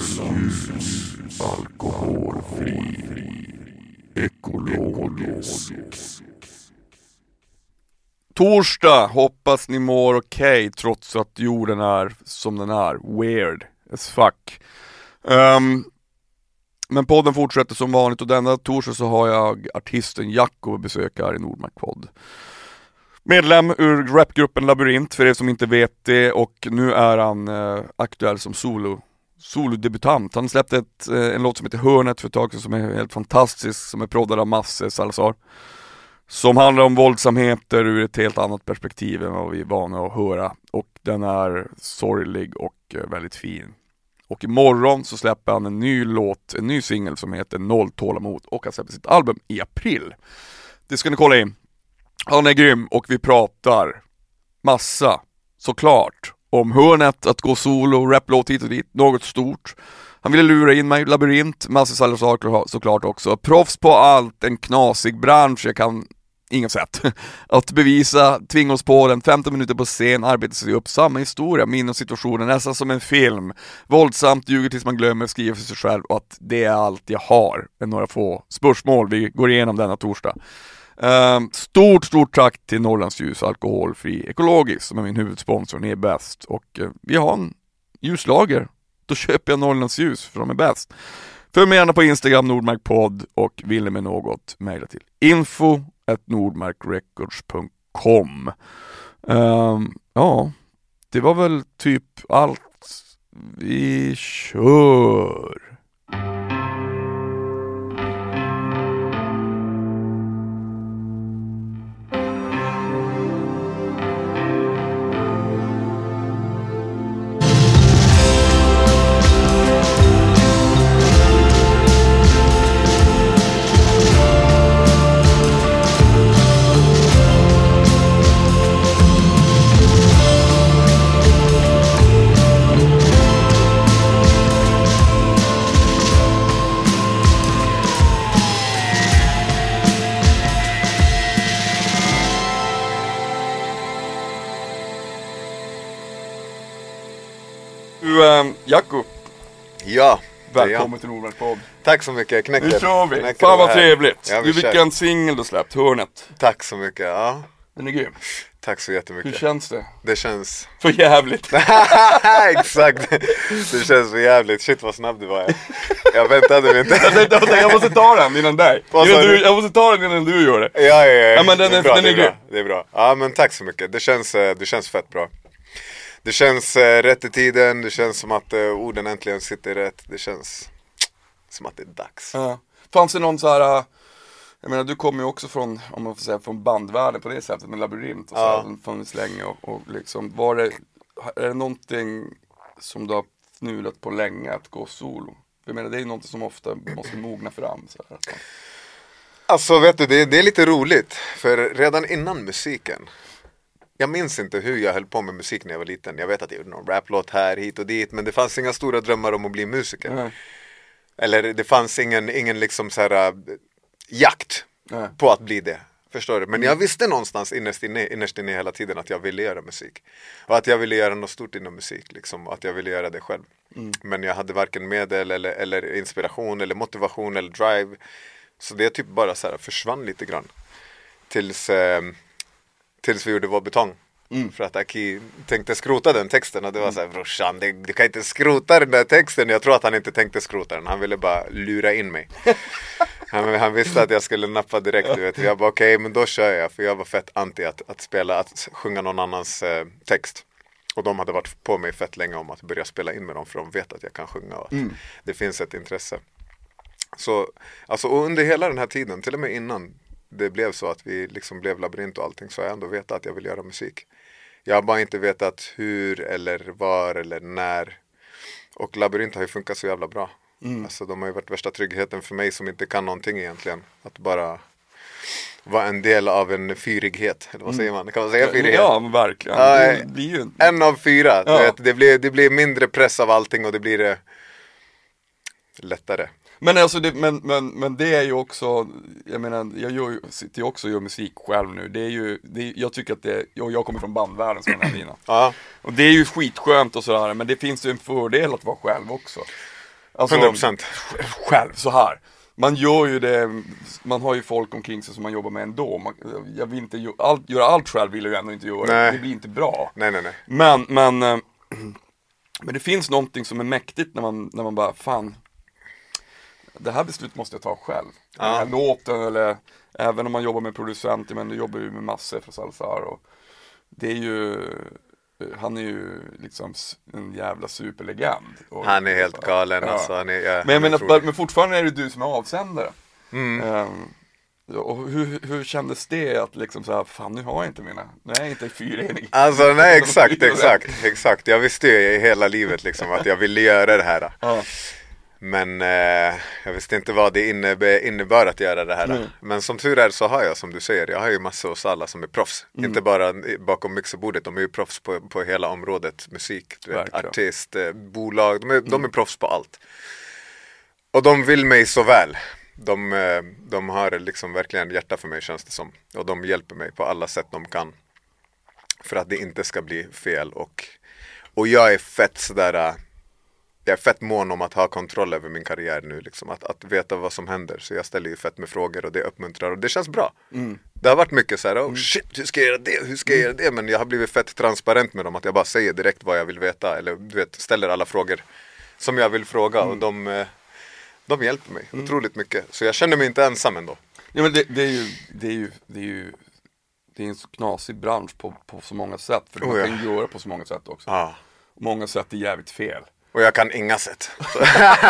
Ljus, alkoholfri, ekologisk. Torsdag, hoppas ni mår okej trots att jorden är som den är. Weird as fuck. Um, men podden fortsätter som vanligt och denna torsdag så har jag artisten Jacko besök här i Nordmark podd. Medlem ur rapgruppen Labyrint för er som inte vet det och nu är han eh, aktuell som solo solodebutant. Han släppte ett, eh, en låt som heter Hörnet för ett tag sedan som är helt fantastisk, som är proddad av Masse Salazar. Som handlar om våldsamheter ur ett helt annat perspektiv än vad vi är vana att höra. Och den är sorglig och eh, väldigt fin. Och imorgon så släpper han en ny låt, en ny singel som heter Noll tålamod och han släpper sitt album i april. Det ska ni kolla in. Han är grym och vi pratar massa, såklart, om hörnet, att gå solo, raplåt hit och dit, något stort. Han ville lura in mig, labyrint, massa Salazar såklart också. Proffs på allt, en knasig bransch, jag kan inget sätt. Att bevisa, tvinga oss på den, 15 minuter på scen, arbeta sig upp, samma historia, minnen och situationer, nästan som en film. Våldsamt, ljuger tills man glömmer, skriver för sig själv och att det är allt jag har. Med några få spörsmål vi går igenom denna torsdag. Um, stort, stort tack till Norrlands Ljus Alkoholfri Ekologisk som är min huvudsponsor, ni är bäst. Och uh, vi har en ljuslager, då köper jag Norrlands Ljus för de är bäst. Följ mig gärna på Instagram, Nordmarkpodd och vill ni med något, mejla till info nordmarkrecords.com um, ehm, Ja, det var väl typ allt. Vi kör! Välkommen till Nordmark podd. Tack så mycket, Knäcker. Nu kör vi! Knäcker Fan vad trevligt! Ja, vi du, vilken singel du släppt, Hörnet. Tack så mycket, ja. Den är grym. Tack så Hur jättemycket. känns det? Det känns... För jävligt! Exakt! Det känns för jävligt. Shit vad snabb du var. Jag väntade mig inte. jag, tänkte, jag, måste ta den innan dig. Innan du, jag måste ta den innan du gör det. Ja, ja, ja. Ja, men den det är- bra, den är det bra. grym. Det är bra. Ja, men tack så mycket. Det känns, eh, det känns fett bra. Det känns eh, rätt i tiden. Det känns som att eh, orden äntligen sitter rätt. Det känns som att det är dags. Ja. Fanns det någon så här äh, jag menar du kommer ju också från, om man får säga, från bandvärlden på det sättet med labyrint och så Ja. funnits länge och, och liksom, var det, är det någonting som du har fnulat på länge att gå solo? Jag menar det är ju någonting som ofta måste mogna fram så här. Alltså vet du, det, det är lite roligt. För redan innan musiken. Jag minns inte hur jag höll på med musik när jag var liten. Jag vet att jag gjorde någon raplåt här, hit och dit. Men det fanns inga stora drömmar om att bli musiker. Nej. Eller det fanns ingen, ingen liksom så här äh, jakt Nej. på att bli det. Förstår du? Men jag visste någonstans innerst inne, innerst inne hela tiden att jag ville göra musik. Och att jag ville göra något stort inom musik. Liksom, att jag ville göra det själv. Men jag hade varken medel eller, eller inspiration eller motivation eller drive. Så det typ bara så här försvann lite grann. Tills, eh, tills vi gjorde Vår betong. För att Aki tänkte skrota den texten och det var så här brorsan, det- du kan inte skrota den där texten. Jag tror att han inte tänkte skrota den, han ville bara lura in mig. Han, han visste att jag skulle nappa direkt, du vet. Jag bara okej, men då kör jag. För jag var fett anti att, att spela, att sjunga någon annans eh, text. Och de hade varit på mig fett länge om att börja spela in med dem för de vet att jag kan sjunga och att det finns ett intresse. Så, alltså, och under hela den här tiden, till och med innan det blev så att vi liksom blev labyrint och allting så har jag ändå vetat att jag vill göra musik. Jag har bara inte vetat hur eller var eller när. Och labyrint har ju funkat så jävla bra. Alltså de har ju varit värsta tryggheten för mig som inte kan någonting egentligen. Att bara vara en del av en fyrighet. Eller vad säger man? Kan man säga fyrighet? Ja verkligen, det eh, blir ju En av fyra. Ja. det, blir, det blir mindre press av allting och det blir eh, lättare. Men alltså det, men, men, men det är ju också, jag menar, jag gör, ju- sitter ju också och gör musik själv nu. Det är ju, det är, jag tycker att det, jag, jag kommer från bandvärlden som jag nämnde innan. Ja. Och det är ju skitskönt och sådär, men det finns ju en fördel att vara själv också. Alltså, 100%. Själv, så här. Man gör ju det, man har ju folk omkring sig som man jobbar med ändå. Man, jag vill inte göra allt, göra allt själv vill jag ju ändå inte göra. Nej. Det blir inte bra. Nej nej nej. Men, men, eh, men det finns någonting som är mäktigt när man, när man bara, fan, det här beslutet måste jag ta själv. Den här låten eller även om man jobbar med producenter, men du jobbar ju med massor för Salsar och det är ju, han är ju liksom en jävla superlegend. Och, Han är helt galen Ja. alltså. Han är, ja, Men, menar, otrolig. men fortfarande är det du som är avsändare. Mm. Ehm, och hur, hur kändes det att liksom så här, fan nu har jag inte mina, nu är jag inte fyrenig. Alltså nej exakt, exakt, exakt. Jag visste ju hela livet liksom att jag ville göra det här. Ja. Men eh, jag visste inte vad det innebär, att göra det här. Nej. Men som tur är så har jag som du säger, jag har ju massor hos alla som är proffs. Mm. Inte bara bakom mixerbordet, de är ju proffs på, på hela området musik, vet, artist, eh, bolag, de är, de är proffs på allt. Och de vill mig så väl. De, eh, de har liksom verkligen hjärta för mig känns det som. Och de hjälper mig på alla sätt de kan. För att det inte ska bli fel och, och jag är fett sådär äh, jag är fett mån om att ha kontroll över min karriär nu liksom, att, att veta vad som händer. Så jag ställer ju fett med frågor och det uppmuntrar och det känns bra. Det har varit mycket så här, oh shit, hur ska jag göra det, hur ska jag göra det? Men jag har blivit fett transparent med dem, att jag bara säger direkt vad jag vill veta. Eller du vet, ställer alla frågor som jag vill fråga och de, eh, de hjälper mig otroligt mycket. Så jag känner mig inte ensam ändå. Ja, men det, det, är ju, det är ju, det är ju, det är en så knasig bransch på, på så många sätt. För Oh, man ja. kan ju göra på så många sätt också. Ja. Många sätt är jävligt fel. Och jag kan inga sätt.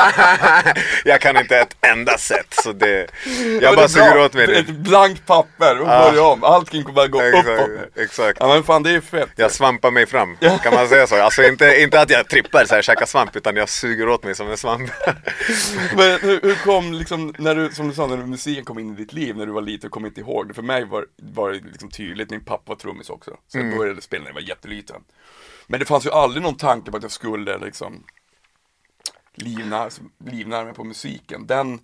jag kan inte ett enda sätt. Så det, jag Men bara det suger åt mig Ett det. blankt papper och börja om. Allting kommer bara gå uppåt. Exakt, exakt. Ja men fan det är fett. Jag svampar mig fram, kan man säga så? Alltså inte, inte att jag trippar så här, käkar svamp, utan jag suger åt mig som en svamp. Men hur, hur kom liksom, när du, som du sa, när musiken kom in i ditt liv när du var liten och kom inte ihåg det. För mig var, var det liksom tydligt, min pappa var trummis också. Så Mm. jag började spela när jag var jätteliten. Men det fanns ju aldrig någon tanke på att jag skulle liksom livnära, livnära mig på musiken. Den,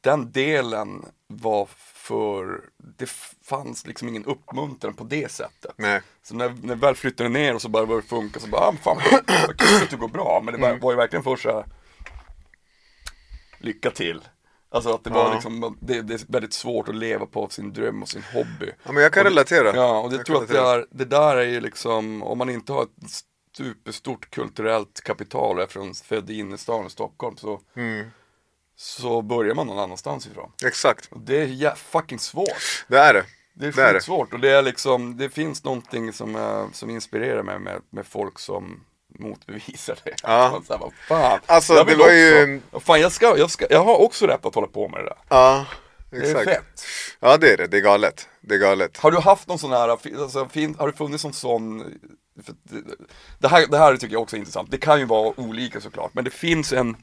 den delen var för, det fanns liksom ingen uppmuntran på det sättet. Nej. Så när, när jag väl flyttade ner och så bara började det funka så bara, ah, fan vad kul att det går bra. Men det Mm. var, var ju verkligen först så här, lycka till. Alltså att det var Ja. liksom, det, det är väldigt svårt att leva på sin dröm och sin hobby. Ja men jag kan Och det- relatera. Ja, och det Jag tror att det, är, det där är ju liksom, om man inte har ett superstort kulturellt kapital från, född i innerstan i Stockholm så, Mm. så börjar man någon annanstans ifrån. Exakt, Och det är ja, fucking svårt. det är det. Det är Det är det. skitsvårt och det är liksom, det finns någonting som, eh, som inspirerar mig med, med folk som motbevisar det. Ja. Man säger, vad fan, Alltså, jag det var ju- också, vad fan jag, ska, jag, ska, jag har också rätt att hålla på med det där. Ja, Det är exakt. fett. Ja det är det, det är galet. Det är galet. Har du haft någon sån här, alltså, fin, har det funnits någon sån att det, det, här, det här tycker jag också är intressant, det kan ju vara olika såklart, men det finns en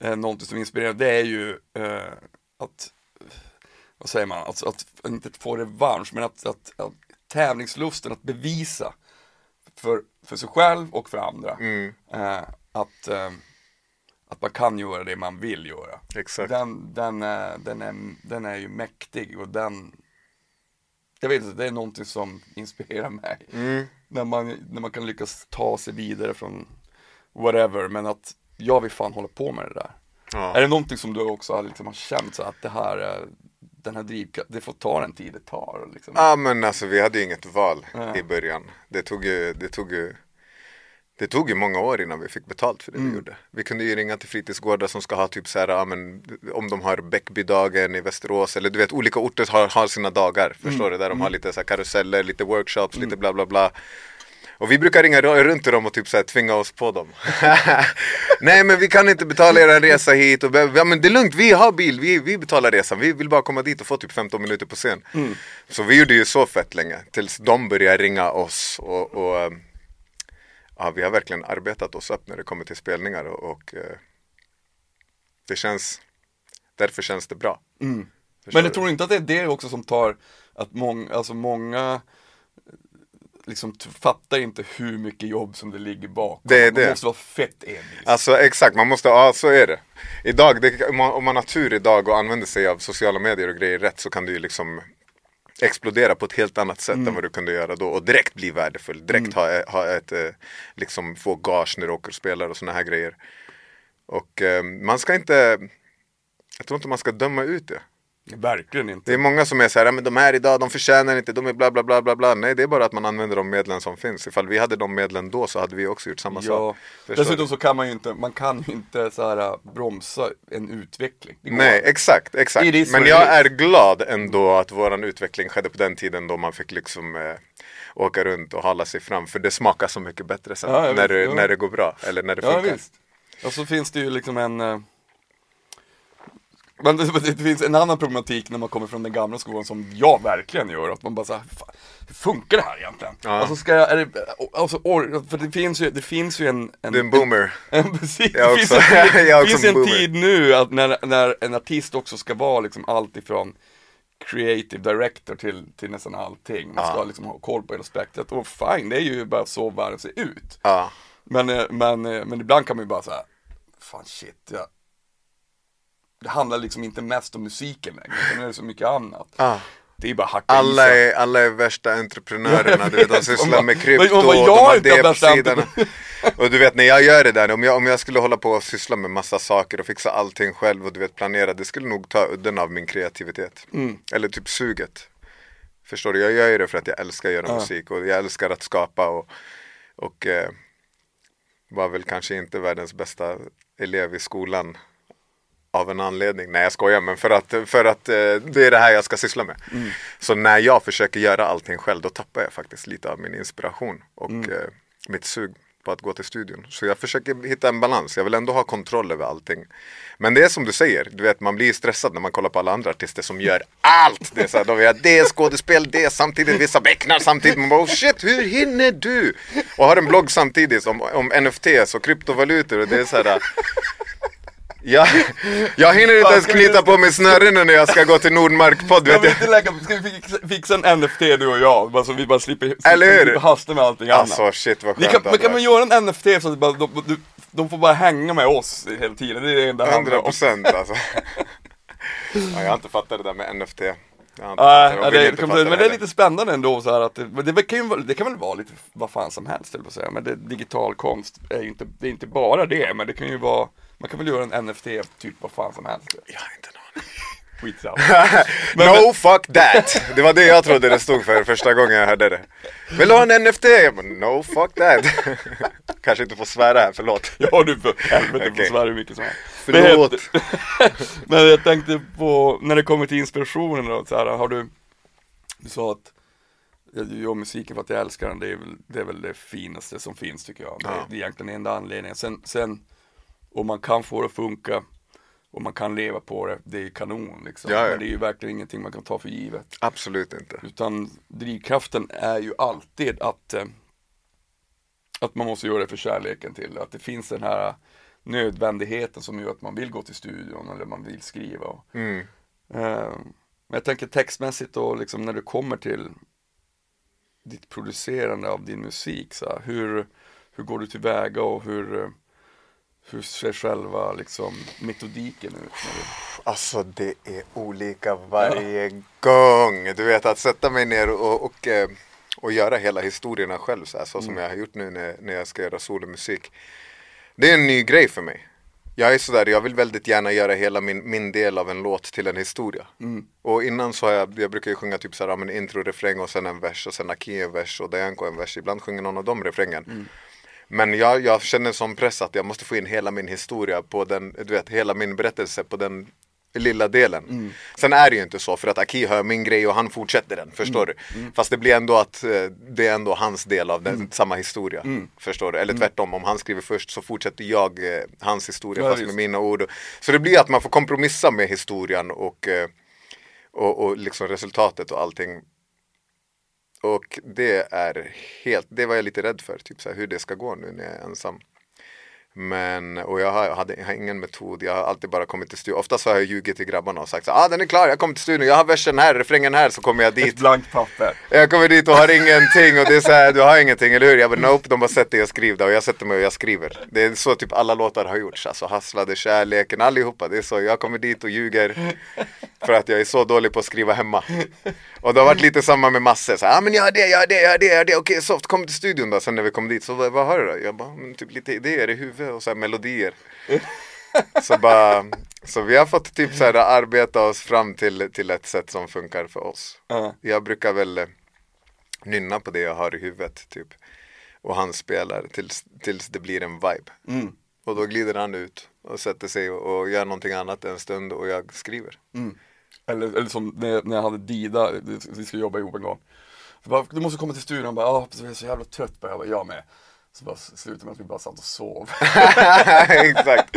eh, Någonting som inspirerar, det är ju eh, att Vad säger man, alltså, att inte få revansch, men att, att, att tävlingslusten, att bevisa för, för sig själv och för andra Mm, eh, att, eh, att man kan göra det man vill göra. exakt. Den, den, är, den, är, den är ju mäktig och den Jag vet inte, det är någonting som inspirerar mig. Mm. När, man, när man kan lyckas ta sig vidare från whatever, men att jag vill fan hålla på med det där. Ja. Är det någonting som du också har, liksom, har känt så att det här, är- den här drivkraften, det får ta den tid det tar? Liksom. Ja men alltså vi hade ju inget val Ja. i början. Det tog ju, det tog ju det tog ju många år innan vi fick betalt för det Mm. vi gjorde. Vi kunde ju ringa till fritidsgårdar som ska ha typ så här, ja, men, om de har Bäckbydagen i Västerås eller du vet olika orter har, har sina dagar. Förstår Mm. du? Där de har lite så här karuseller, lite workshops, lite bla bla bla. Och vi brukar ringa ru- runt till dem och typ så här tvinga oss på dem. Nej men vi kan inte betala er en resa hit. Och, ja men det är lugnt, vi har bil, vi, vi betalar resan. Vi vill bara komma dit och få typ 15 minuter på scen. Så vi gjorde ju så fett länge. Tills de började ringa oss. Och, och eh, ja, vi har verkligen arbetat oss upp när det kommer till spelningar. Och, och eh, det känns, därför känns det bra. Mm. Men jag du? tror inte att det är det också som tar, att många, alltså många liksom fattar inte hur mycket jobb som det ligger bakom. Det är Man det. måste vara fett envis. Alltså exakt, man måste, ja så är det. Idag, det, om, man, har tur idag och använder sig av sociala medier och grejer rätt så kan du ju liksom explodera på ett helt annat sätt än vad du kunde göra då och direkt bli värdefull, direkt ha, ha ett, eh, liksom få gage när du åker och spelar och såna här grejer. Och eh, man ska inte, jag tror inte man ska döma ut det. Verkligen inte. Det är många som är så här, "Ja, men de här idag, de förtjänar inte, de är bla bla bla bla bla. Nej, det är bara att man använder de medlen som finns. Ifall vi hade de medlen då så hade vi också gjort samma Ja, sak. Förstår dessutom du? så kan man ju inte, man kan ju inte så här äh, bromsa en utveckling. Nej, exakt, exakt. Men jag är glad ändå att våran utveckling skedde på den tiden då man fick liksom eh, åka runt och hala sig fram. För det smakar så mycket bättre sen Ja, ja, när, visst, det, ja. när det går bra. Eller när det Ja funkar. visst. Och så finns det ju liksom en eh, men det, det finns en annan problematik när man kommer från den gamla skolan som jag verkligen gör. Att man bara såhär, hur funkar det här egentligen? Ja. Alltså ska jag, är det, alltså, or, för det finns ju, det finns ju en, en Du är en boomer. En, precis, Jag det finns också. en, det finns också en en tid nu att när, när en artist också ska vara liksom allt ifrån creative director till, till nästan allting. Man ska Ja. liksom ha koll på hela spektrat. Och fine, det är ju bara så världen ser ut. Ja. Men, eh, men, eh, men ibland kan man ju bara säga, fan shit, jag... det handlar liksom inte mest om musiken längre, utan nu är det så mycket annat. Ja. Det är bara hacka i Alla sig. är, alla är värsta entreprenörerna, du vet, de sysslar med krypto, man- jag de har det på värsta sidan. Och du vet när jag gör det där, om jag, om jag skulle hålla på och syssla med massa saker och fixa allting själv och du vet planera, det skulle nog ta udden av min kreativitet. Mm. Eller typ suget. Förstår du? Jag gör ju det för att jag älskar att göra Ja. musik och jag älskar att skapa och, och eh, var väl kanske inte världens bästa elev i skolan av en anledning. Nej jag skojar men för att, för att eh, det är det här jag ska syssla med. Mm. Så när jag försöker göra allting själv då tappar jag faktiskt lite av min inspiration och Mm. eh, mitt sug på att gå till studion. Så jag försöker hitta en balans. Jag vill ändå ha kontroll över allting. Men det är som du säger, du vet man blir stressad när man kollar på alla andra artister som gör allt. Det är, så här, de gör det är skådespel, det är samtidigt, vissa becknar samtidigt. Man bara oh shit, hur hinner du? Och har en blogg samtidigt om, om NFTs och kryptovalutor och det är så här jag, jag hinner inte ens knyta på mig snörena när jag ska gå till Nordmark-podd vet jag. lägga, ska vi fixa, fixa en NFT du och jag? Bara så vi bara slipper, slipper hasta med allting annat. Alltså shit vad skönt kan, men kan man göra en NFT så att bara, de, de, de får bara hänga med oss hela tiden, det är det enda det handlar 100 om. procent alltså. ja, jag har inte fattat det där med NFT. Ja, vill det, inte men det är lite spännande ändå så här att det, det, kan ju, det kan väl vara lite vad fan som helst på säga. Men det, digital konst är ju inte, det är inte bara det, men det kan ju vara, man kan väl göra en NFT typ vad fan som helst. Jag har inte en Skitsamma. no fuck that! Det var det jag trodde det stod för första gången jag hörde det. Vill du ha en NFT? No fuck that. Kanske inte får svära här, förlåt. Ja du för helvete får Okej. svära hur mycket som helst. Förlåt. Men jag tänkte på, när det kommer till inspirationen då, så här, har du, du sa att jag gör musiken för att jag älskar den, det är väl det, är väl det finaste som finns tycker jag. Det, är- Ja. det är egentligen enda anledningen. Sen, sen, om man kan få det att funka och man kan leva på det, det är kanon liksom. Ja, ja. Men det är ju verkligen ingenting man kan ta för givet. Absolut inte. Utan drivkraften är ju alltid att, eh, att man måste göra det för kärleken till. Att det finns den här nödvändigheten som gör att man vill gå till studion eller man vill skriva. Och, Mm. eh, men jag tänker textmässigt och liksom när du kommer till ditt producerande av din musik. Så här, hur, hur går du tillväga och hur, hur ser själva liksom, metodiken ut? Alltså det är olika varje gång. Du vet att sätta mig ner och, och, eh, och göra hela historierna själv så, här, så som jag har gjort nu när, när jag ska göra solomusik. Det är en ny grej för mig. Jag är sådär, jag vill väldigt gärna göra hela min, min del av en låt till en historia. Och innan så har jag, jag brukar ju sjunga typ såhär, ja, men intro, refräng och sen en vers och sen Aki en vers och Dayanko en vers. Ibland sjunger någon av dem refrängen. Men jag, jag känner som press att jag måste få in hela min historia på den, du vet, hela min berättelse på den lilla delen. Sen är det ju inte så för att Aki hör min grej och han fortsätter den, förstår du? Fast det blir ändå att eh, det är ändå hans del av den, samma historia. Förstår du? Eller tvärtom, om han skriver först så fortsätter jag eh, hans historia Ja, fast just. med mina ord. Så det blir att man får kompromissa med historien och, eh, och, och liksom resultatet och allting. Och det är helt, det var jag lite rädd för, typ så här, hur det ska gå nu när jag är ensam. Men, och jag har, hade, jag har ingen metod, jag har alltid bara kommit till studion. Oftast har jag ljugit till grabbarna och sagt så ah den är klar, jag kommer till studion, jag har versen här, refrängen här, så kommer jag Ett dit. blankt papper. Jag kommer dit och har ingenting och det är så här, du har ingenting, eller hur? Jag bara nope, de bara sätter dig och skriver det och jag sätter mig och jag skriver. Det är så typ alla låtar har gjorts, alltså Hasslade, Kärleken, allihopa. Det är så, jag kommer dit och ljuger för att jag är så dålig på att skriva hemma. Och det har varit lite samma med massor, så ah, men jag har det, jag har det, jag har det, jag har det, okej soft, kom till studion då. Sen när vi kom dit, så vad, vad har du då? Jag bara, "Mm, typ lite idéer i huvudet och så melodier. Så, bara, så vi har fått typ så här arbeta oss fram till, till ett sätt som funkar för oss. Ja. Jag brukar väl eh, nynna på det jag har i huvudet typ. Och han spelar tills, tills det blir en vibe. Mm. Och då glider han ut och sätter sig och, och gör någonting annat en stund och jag skriver. Eller, eller som när när jag hade Dida, vi skulle jobba ihop en gång. Bara, du måste komma till studion, han bara, ja, jag är så jävla trött på. Jag bara, jag med. Så bara slutade med att vi bara satt och sov. Exakt.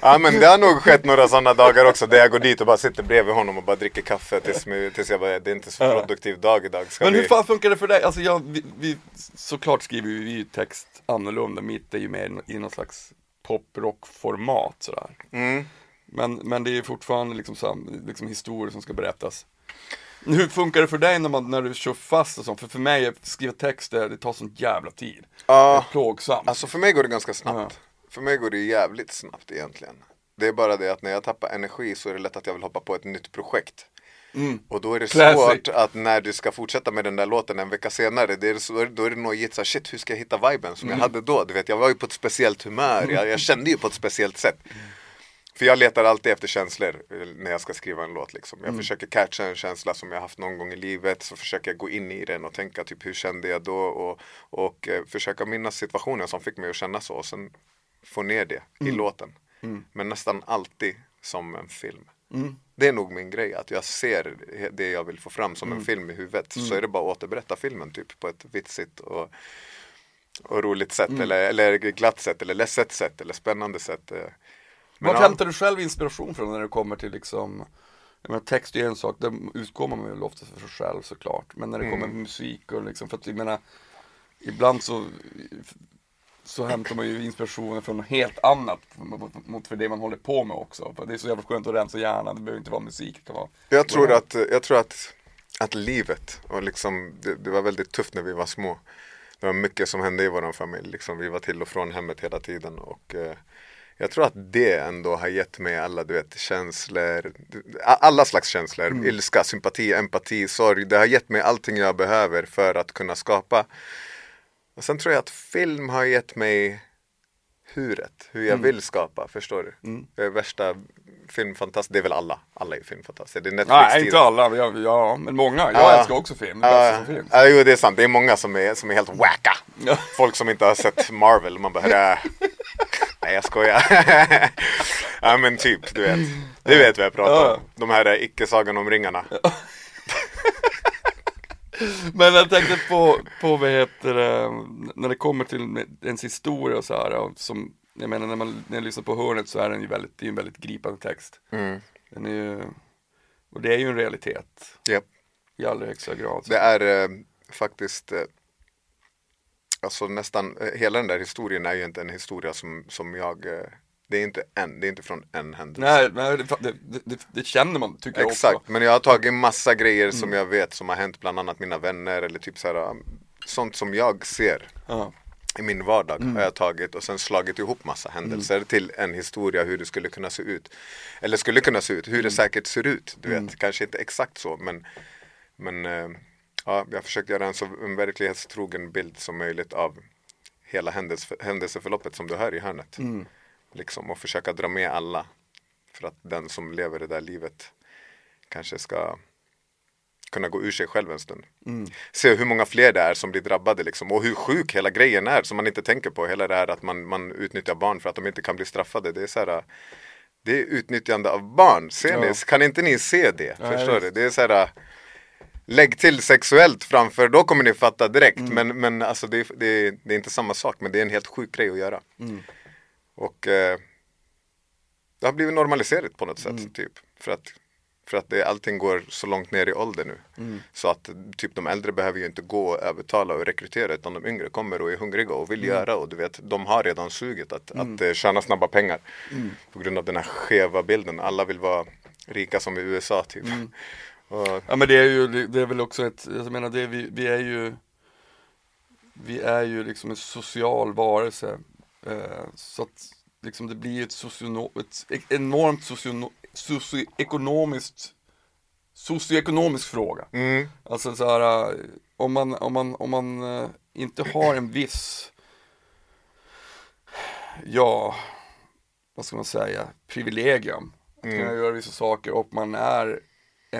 Ja men det har nog skett några sådana dagar också där jag går dit och bara sitter bredvid honom och bara dricker kaffe tills, tills jag bara, det är inte så produktiv dag idag. Ska Men vi... hur fan funkar det för dig? Alltså jag, vi, vi, såklart skriver vi ju text annorlunda, mitt är ju mer i någon slags poprock-format sådär. Mm. Men, men det är fortfarande liksom, liksom historier som ska berättas. Hur funkar det för dig när, man, när du kör fast och sånt? För för mig, att skriva texter, det tar sån jävla tid. Ja. Det är plågsamt. Alltså för mig går det ganska snabbt. För mig går det jävligt snabbt egentligen. Det är bara det att när jag tappar energi så är det lätt att jag vill hoppa på ett nytt projekt. Och då är det Classic. svårt att när du ska fortsätta med den där låten en vecka senare, det är så, då är det nojigt såhär, shit hur ska jag hitta viben som jag hade då? Du vet, jag var ju på ett speciellt humör, jag, jag kände ju på ett speciellt sätt. För jag letar alltid efter känslor eh, när jag ska skriva en låt liksom. Jag försöker catcha en känsla som jag haft någon gång i livet, så försöker jag gå in i den och tänka typ hur kände jag då och, och eh, försöka minnas situationen som fick mig att känna så och sen få ner det i låten. Men nästan alltid som en film. Det är nog min grej, att jag ser det jag vill få fram som en film i huvudet. Så är det bara att återberätta filmen typ på ett vitsigt och, och roligt sätt eller, eller glatt sätt eller ledset sätt eller spännande sätt. eh. Men ja. hämtar du själv inspiration från när det kommer till liksom menar, text är ju en sak, där utgår man väl ofta för sig själv såklart. Men när det kommer Mm. musik och liksom, för att jag menar Ibland så Så hämtar man ju inspirationen från något helt annat mot, mot för det man håller på med också. För det är så jävla skönt att rensa hjärnan, det behöver inte vara musik. Det kan vara Jag tror att, jag tror att, att livet och liksom, det, det var väldigt tufft när vi var små. Det var mycket som hände i vår familj. Liksom, vi var till och från hemmet hela tiden. Och, eh, jag tror att det ändå har gett mig alla du vet, känslor, alla slags känslor. Ilska, sympati, empati, sorg. Det har gett mig allting jag behöver för att kunna skapa. Och sen tror jag att film har gett mig huret, hur jag vill skapa, förstår du? Jag är värsta filmfantast, det är väl alla, alla är filmfantaster. Det är Netflix Nej, inte alla, jag, ja, men många. Jag Ja. älskar också film, det Ja, som finns. ja, jo det är sant. Det är många som är, som är helt wacka. Folk som inte har sett Marvel. Man bara. nej jag skojar. ja men typ, du vet. Du vet vad jag pratar om. De här icke-sagan om ringarna. Men jag tänkte på, på vad heter det, när det kommer till ens historia och så här, och som, jag menar när man, när jag lyssnar på hörnet så är den ju väldigt, det är en väldigt gripande text. Mm. Den är ju, och det är ju en realitet Japp. i allra högsta grad. Det är eh, faktiskt eh, Alltså nästan eh, hela den där historien är ju inte en historia som, som jag eh, Det är inte en, det är inte från en händelse Nej, nej det, det, det, det känner man tycker jag Exakt, också. men jag har tagit massa grejer som jag vet som har hänt bland annat mina vänner eller typ så här um, Sånt som jag ser Ja. i min vardag har jag tagit och sen slagit ihop massa händelser till en historia hur det skulle kunna se ut. Eller skulle kunna se ut, hur det säkert ser ut. Du vet, kanske inte exakt så men, men eh, ja, jag har försökt göra en så en verklighetstrogen bild som möjligt av hela händelse, händelseförloppet som du hör i hörnet. Liksom, och försöka dra med alla för att den som lever det där livet kanske ska kunna gå ur sig själv en stund. Se hur många fler det är som blir drabbade liksom. och hur sjuk hela grejen är som man inte tänker på. Hela det här att man, man utnyttjar barn för att de inte kan bli straffade. Det är så här, det är utnyttjande av barn. Ser Ja. ni? Kan inte ni se det? Ja, Förstår du? Det är så här Lägg till sexuellt framför, då kommer ni fatta direkt. Men, men alltså det, är- det, det är inte samma sak, men det är en helt sjuk grej att göra. Och eh, det har blivit normaliserat på något sätt. Typ. För att, för att det, allting går så långt ner i ålder nu. Så att typ de äldre behöver ju inte gå och övertala och rekrytera utan de yngre kommer och är hungriga och vill göra och du vet de har redan suget att, att eh, tjäna snabba pengar. På grund av den här skeva bilden. Alla vill vara rika som i USA typ. Ja. Men det är ju, det är väl också ett, jag menar det, vi, vi är ju Vi är ju liksom en social varelse. Eh, Så att liksom det blir ett, sociono, ett enormt sociono, socioekonomiskt Socioekonomisk fråga. Mm, Alltså så här, eh, om man, om man, om man eh, inte har en viss Ja vad ska man säga, privilegium. Att kunna göra vissa saker och man är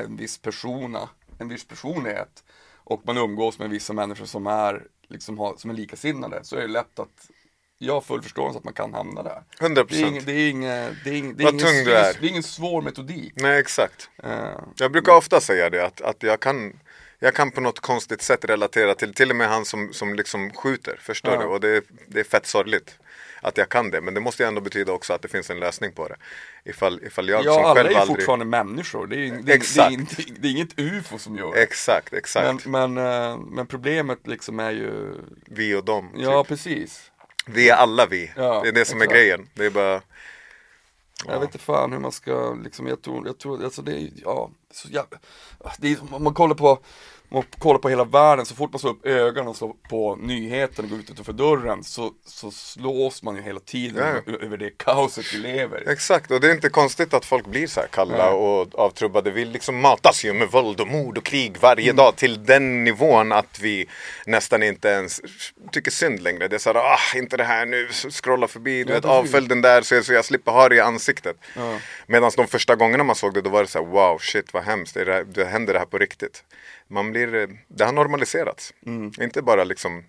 en viss persona, en viss personlighet. Och man umgås med vissa människor som är, liksom, har, som är likasinnade. Så är det lätt att, jag har full förståelse att man kan hamna där. 100%. Det är ingen, det är ingen, det är ingen, det är ingen, tung du är. det är ingen svår metodik. Nej exakt. Eh, Jag brukar ofta säga det att, att jag kan jag kan på något konstigt sätt relatera till till och med han som, som liksom skjuter, förstår Ja. du? Och det, det är fett sorgligt att jag kan det. Men det måste ju ändå betyda också att det finns en lösning på det. Ifall, ifall jag ja, som alla själv är ju aldrig... fortfarande människor. Det är, det, är, det, är, Exakt. inte- det är inget ufo som gör det. Exakt, exakt. Men, men, eh, men problemet liksom är ju, Vi och dem. ja Typ. precis. Vi är alla vi. Ja, det är det som är exakt. grejen. Det är bara... Jag vet inte fan hur man ska, liksom, jag tror, jag tror, alltså det är, ja, så jävla, det är, om man kollar på, man kollar på hela världen, så fort man slår upp ögonen och slår på nyheterna och går ut utanför dörren så, så slås man ju hela tiden Ja, över det kaoset vi lever i. Exakt, och det är inte konstigt att folk blir så här kalla och avtrubbade. Vi liksom matas ju med våld och mord och krig varje Mm. dag till den nivån att vi nästan inte ens tycker synd längre. Det är så här, ah, inte det här nu, scrolla förbi, du Ja, vet, avfölj den där så jag, så jag slipper ha det i ansiktet. Ja. Medan de första gångerna man såg det, då var det så här, wow, shit vad hemskt, det, det händer det här på riktigt. Man blir, eh, det har normaliserats. Mm. Inte bara liksom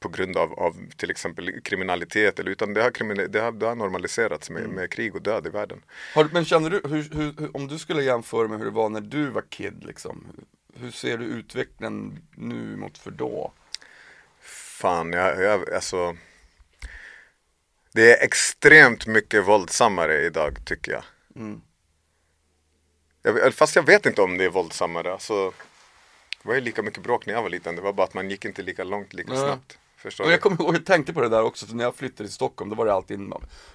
på grund av, av till exempel kriminalitet, eller, utan det har, det har, det har normaliserats med, med krig och död i världen. Har, men känner du, hur, hur, om du skulle jämföra med hur det var när du var kid liksom, hur ser du utvecklingen nu mot för då? Fan, jag, jag, alltså. Det är extremt mycket våldsammare idag tycker jag. Mm. Jag. Fast jag vet inte om det är våldsammare. Alltså, det var ju lika mycket bråk när jag var liten. Det var bara att man gick inte lika långt lika Nej. snabbt. Förstår Och jag kommer ihåg, jag tänkte på det där också, för när jag flyttade till Stockholm, då var det alltid en-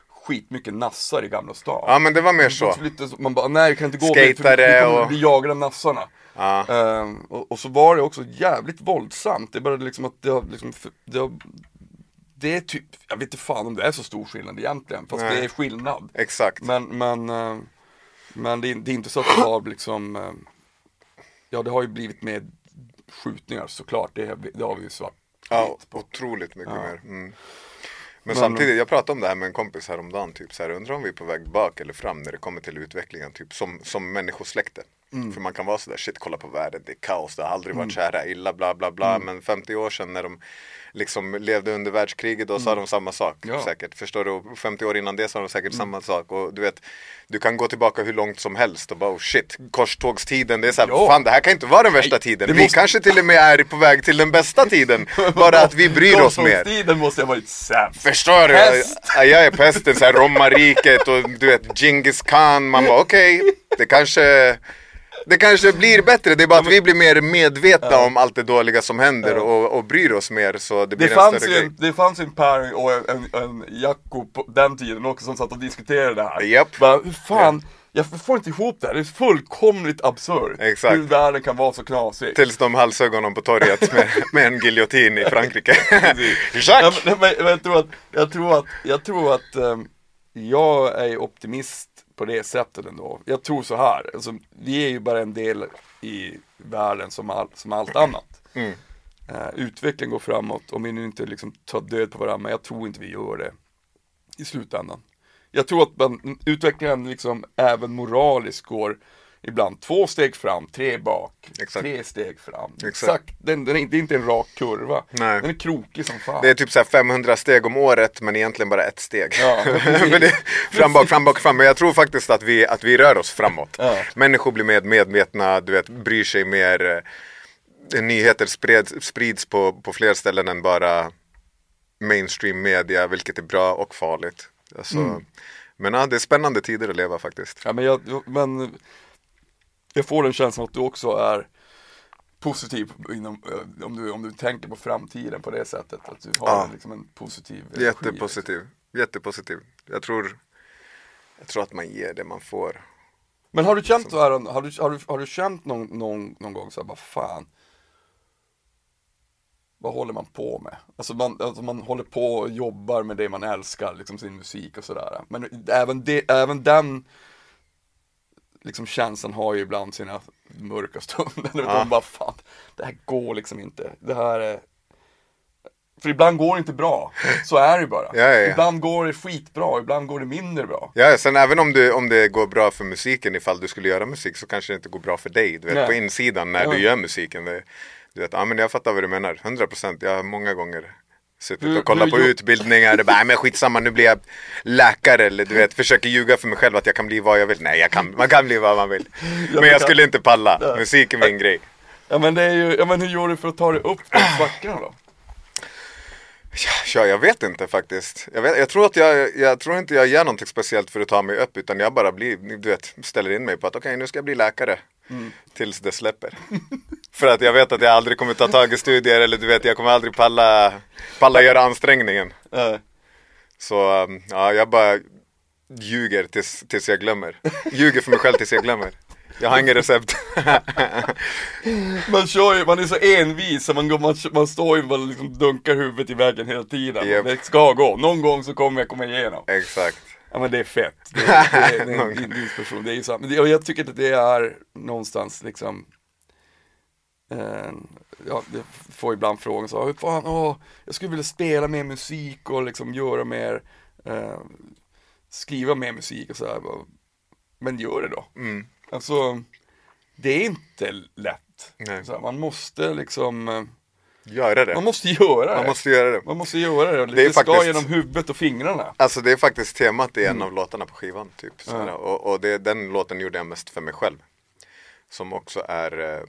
skitmycket nassar i Gamla stan. Ja men det var mer så. Man bara, nej jag kan inte gå Skatare för vi, och- bli jagade av nassarna. Ja. Ehm, och, och så var det också jävligt våldsamt, det är bara liksom att det har liksom, det har, det är typ, jag vet inte fan om det är så stor skillnad egentligen, fast Nej. det är skillnad. Exakt. Men, men, eh, men det, är, det är inte så att det har liksom, eh, ja det har ju blivit mer skjutningar såklart, det, det har vi ju svart Ja, otroligt mycket Ja. mer. Mm. Men, Men- samtidigt, jag pratade om det här med en kompis häromdagen. Typ, så här, undrar om vi är på väg bak eller fram när det kommer till utvecklingen. Typ, som, som människosläkte. Mm. För man kan vara sådär, shit kolla på världen, det är kaos, det har aldrig varit så här illa, bla bla bla. Mm. Men 50 år sedan när de liksom levde under världskriget, då sa de samma sak. Mm. Ja. Mm. Säkert, förstår du? Och 50 år innan det sa de säkert samma sak. Och du vet, du kan gå tillbaka hur långt som helst och bara oh shit, korstågstiden, det är såhär, fan det här kan inte vara den värsta Nej, tiden. Vi måste- kanske till och med är på väg till den bästa tiden. Bara att vi bryr oss mer. Tiden måste jag varit sämst. Förstår du? Pest. Ja, Jag är pesten, så här romarriket och du vet Genghis khan. Man bara okej, det kanske det kanske blir bättre, det är bara att vi blir mer medvetna om allt det dåliga som händer och, och bryr oss mer så det blir Det en fanns, större ju grej. en, det fanns ju en Per och en, en, en Jacko på den tiden också som satt och diskuterade det här. Japp. Bara, hur fan, jag får inte ihop det här, det är fullkomligt absurt. Exakt. Hur världen kan vara så knasig. Tills de halshögg honom på torget med, med en giljotin i Frankrike. Ja, Jacques! men, men, men jag tror att, jag tror att, jag tror att ehm, jag är optimist på det sättet ändå. Jag tror så här, alltså, vi är ju bara en del i världen som, all, som allt annat. Mm. Eh, utvecklingen går framåt, om vi nu inte liksom tar död på varandra, men jag tror inte vi gör det i slutändan. Jag tror att man, utvecklingen liksom även moraliskt går ibland två steg fram, tre bak, Exakt. tre steg fram. Exakt. Den, den är, det är inte en rak kurva, Nej. den är krokig som fan. Det är typ så här 500 steg om året men egentligen bara ett steg. Ja, det, fram, bak, fram, bak, fram. Men jag tror faktiskt att vi, att vi rör oss framåt. Ja. Människor blir mer medvetna, du vet, bryr sig mer. Eh, Nyheter spreds, sprids på, på fler ställen än bara mainstream media, vilket är bra och farligt. Alltså, Mm. Men ja, det är spännande tider att leva faktiskt. Ja, men, jag, men jag får den känslan att du också är positiv inom, eh, om, du, om du tänker på framtiden på det sättet. Att du har Ja. liksom en positiv energi, Jättepositiv. Jättepositiv. Jag tror, jag tror att man ger det man får. Men har du känt så här, har du, har du, har du känt någon, någon, någon gång så här, vad fan vad håller man på med? Alltså man, alltså man håller på och jobbar med det man älskar, liksom sin musik och sådär. Men även, det, även den liksom känslan har ju ibland sina mörka stunder. Ja. man bara fan, det här går liksom inte. Det här är... För ibland går det inte bra. Så är det bara. Ja, ja. Ibland går det skitbra, ibland går det mindre bra. Ja, sen även om, du, om det går bra för musiken ifall du skulle göra musik så kanske det inte går bra för dig. Du vet, Nej. på insidan när du gör musiken. Det, du vet, ja men jag fattar vad du menar. 100% Jag har många gånger suttit och kollat på utbildningar och bara, "Nej, men skitsamma nu blir jag läkare eller du vet, försöker ljuga för mig själv att jag kan bli vad jag vill. Nej, jag kan, man kan bli vad man vill. Men jag skulle inte palla. Musik är min grej. Ja men det är ju, ja men hur gör du för att ta dig upp de svackorna då? Ja, jag vet inte faktiskt. Jag, vet, jag, tror att jag, jag tror inte jag gör någonting speciellt för att ta mig upp utan jag bara blir, du vet, ställer in mig på att okej nu ska jag bli läkare. Tills det släpper. för att jag vet att jag aldrig kommer ta tag i studier eller du vet jag kommer aldrig palla, palla göra ansträngningen. Eh, Så um, ja, jag bara ljuger tills, tills jag glömmer. Ljuger för mig själv tills jag glömmer. Jag har inget recept. Man kör ju, man är så envis så man, går, man, man står ju och liksom dunkar huvudet i väggen hela tiden. Japp. Det ska gå, någon gång så kommer jag komma igenom. Exakt. Ja men det är fett. Det, är- det, är- det är en inspiration, det är ju sant. Men det, och jag tycker att det är någonstans liksom Ja, det får ibland frågan så, hur fan, åh, jag skulle vilja spela mer musik och liksom göra mer eh, Skriva mer musik och sådär Men gör det då. Mm. Alltså Det är inte lätt. Här, man måste liksom eh, Göra det. Man måste göra det. Man måste göra det. Man måste göra det. Det, Det ska faktiskt- genom huvudet och fingrarna. Alltså det är faktiskt temat i en Mm. av låtarna på skivan. Typ, sådär. Och, och det, den låten gjorde jag mest för mig själv. Som också är eh,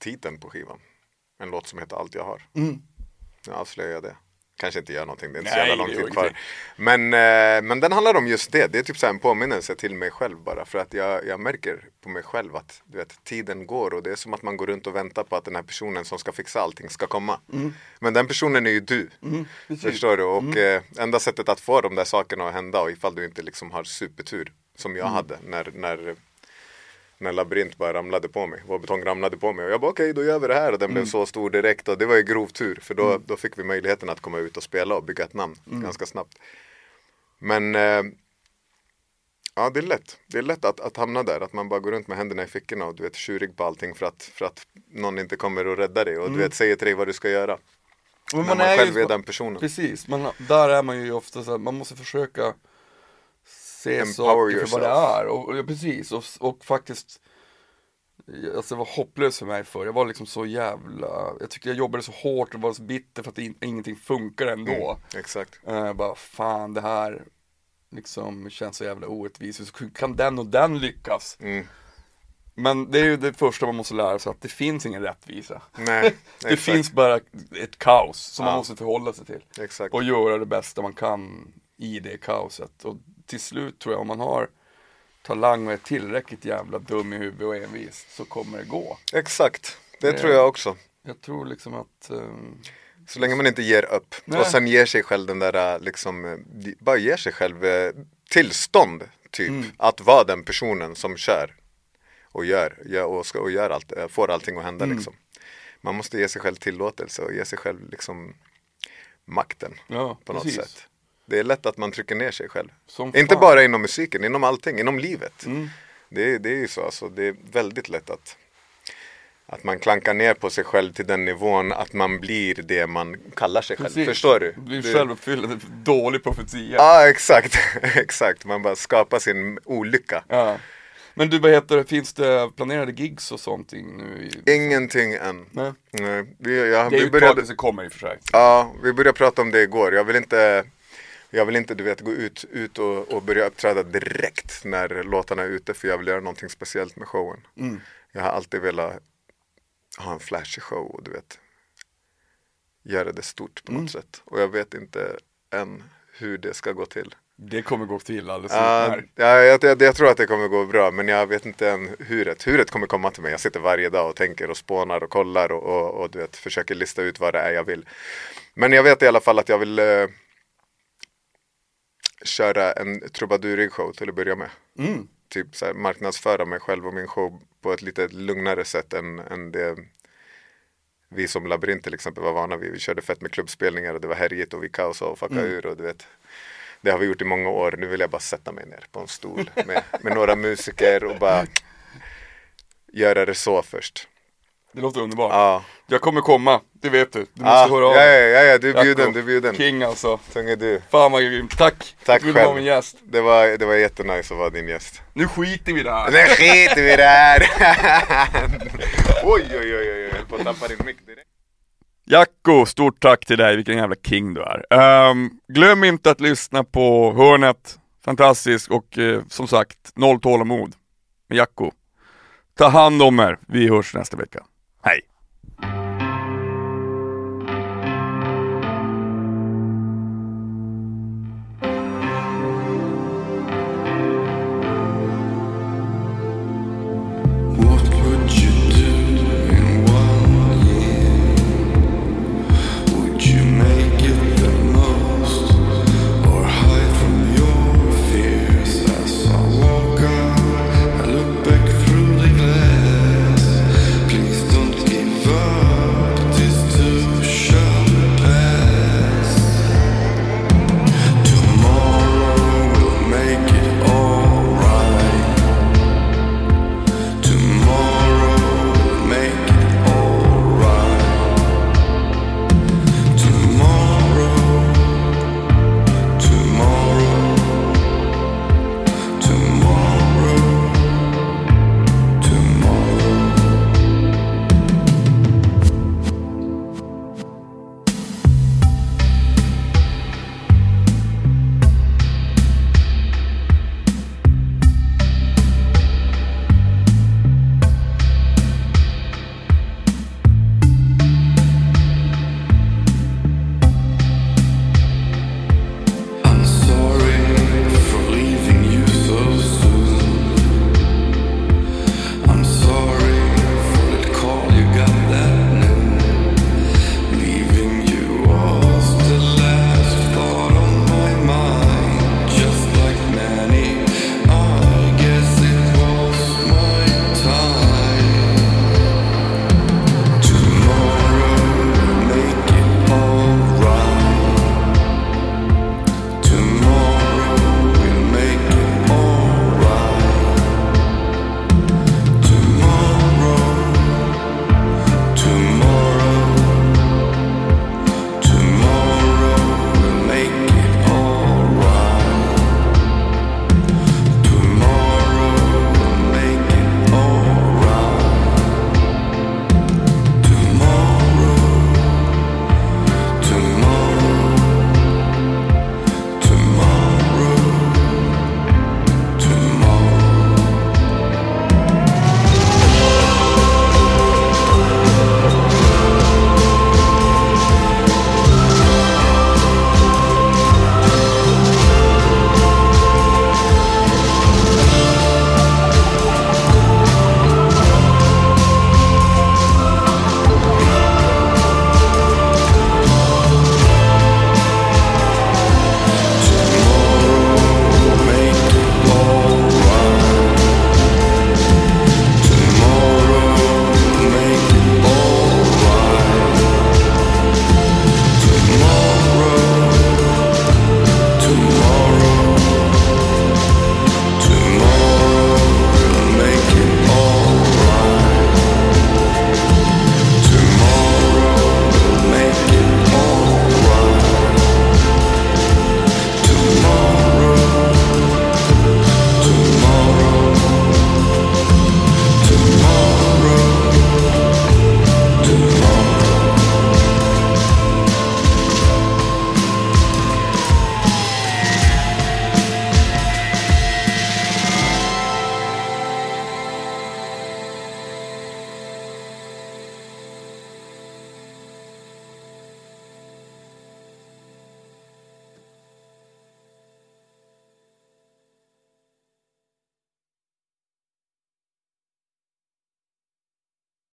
titeln på skivan. En låt som heter Allt jag har. Mm. Nu avslöjar jag det. Kanske inte gör någonting, det är inte så Nej, jävla lång tid kvar. Men, eh, men den handlar om just det. Det är typ så här en påminnelse till mig själv bara. För att jag, jag märker på mig själv att du vet, tiden går och det är som att man går runt och väntar på att den här personen som ska fixa allting ska komma. Men den personen är ju du. Mm. Förstår du? Och eh, enda sättet att få de där sakerna att hända och ifall du inte liksom har supertur som Mm. jag hade när, när, när labyrint bara ramlade på mig. Vår betong ramlade på mig och jag bara okej då gör vi det här och den Mm. blev så stor direkt och det var ju grov tur för då, då fick vi möjligheten att komma ut och spela och bygga ett namn Mm. ganska snabbt. Men eh, Ja det är lätt. Det är lätt att, att hamna där. Att man bara går runt med händerna i fickorna och du vet tjurig på allting för att, för att någon inte kommer och rädda dig och du vet säger till dig vad du ska göra. Men när man själv ju- är den personen. Precis, man, där är man ju ofta så här, man måste försöka se saker för vad det yourself. är. Och, och, precis, och, och faktiskt Alltså det var hopplöst för mig förr, jag var liksom så jävla Jag tyckte jag jobbade så hårt och var så bitter för att in, ingenting funkar ändå Exakt. Eh, Jag bara, fan det här liksom känns så jävla orättvist, hur kan den och den lyckas? Mm. Men det är ju det första man måste lära sig, att det finns ingen rättvisa Nej, Det exakt. finns bara ett kaos som man Ja. måste förhålla sig till Exakt. och göra det bästa man kan i det kaoset. Och till slut tror jag om man har talang och är tillräckligt jävla dum i huvudet och envis så kommer det gå. Exakt. Det Det- tror jag också. Jag tror liksom att ehm, Så länge man inte ger upp Nej. och sen ger sig själv den där äh, liksom, eh, bara ger sig själv eh, tillstånd typ Mm. att vara den personen som kör och gör, gör och, ska, och gör allt, eh, får allting att hända Mm. liksom. Man måste ge sig själv tillåtelse och ge sig själv liksom makten ja, på något precis. sätt. Det är lätt att man trycker ner sig själv. Inte bara inom musiken, inom allting, inom livet. Mm. Det, är- det är ju så, alltså, det är väldigt lätt att, att man klankar ner på sig själv till den nivån att man blir det man kallar sig själv. Precis. Förstår du? Blir Det- självuppfyllande, dålig profetia. Ja, exakt. exakt. Man bara skapar sin olycka. Ja. Men du, vad heter det, finns det planerade gigs och sånt nu? I... Ingenting än. Nej. Nej. Vi, ja, Det är ju vi, ett tag började, kommer i och för sig. ja, vi började prata om det igår. Jag vill inte, jag vill inte du vet, gå ut, ut och, och börja uppträda direkt när låtarna är ute för jag vill göra någonting speciellt med showen. Mm. Jag har alltid velat ha en flashig show och du vet göra det stort på något Mm. sätt. Och jag vet inte än hur det ska gå till. Det kommer gå till alldeles Ja, utmärkt. ja, jag, jag, jag tror att det kommer gå bra men jag vet inte än huret. Huret kommer komma till mig. Jag sitter varje dag och tänker och spånar och kollar och, och, och du vet, försöker lista ut vad det är jag vill. Men jag vet i alla fall att jag vill eh, köra en trubadurig show till att börja med. Mm. Typ så här, marknadsföra mig själv och min show på ett lite lugnare sätt än, än det vi som labyrint till exempel var vana vid. Vi körde fett med klubbspelningar och det var härjigt och vi kaosade och fuckade Mm. ur och du vet. Det har vi gjort i många år. Nu vill jag bara sätta mig ner på en stol med, med några musiker och bara göra det så först. Det låter underbart. Ja. Jag kommer komma, det vet du. Du måste höra av ja, ja, ja, du är bjuden, du är bjuden. King alltså. Tung är du. Fan vad grymt. Tack. Tack du själv. min gäst. Det var, det var jättenice att vara din gäst. Nu skiter vi i det här. Nu skiter vi i det här! oj, oj, oj, oj, jag höll på att tappa din mick direkt. Jacko, stort tack till dig, vilken jävla king du är. Ehm, glöm inte att lyssna på Hörnet, fantastiskt och eh, som sagt, noll tålamod med Jacko. Ta hand om er, vi hörs nästa vecka. Hej!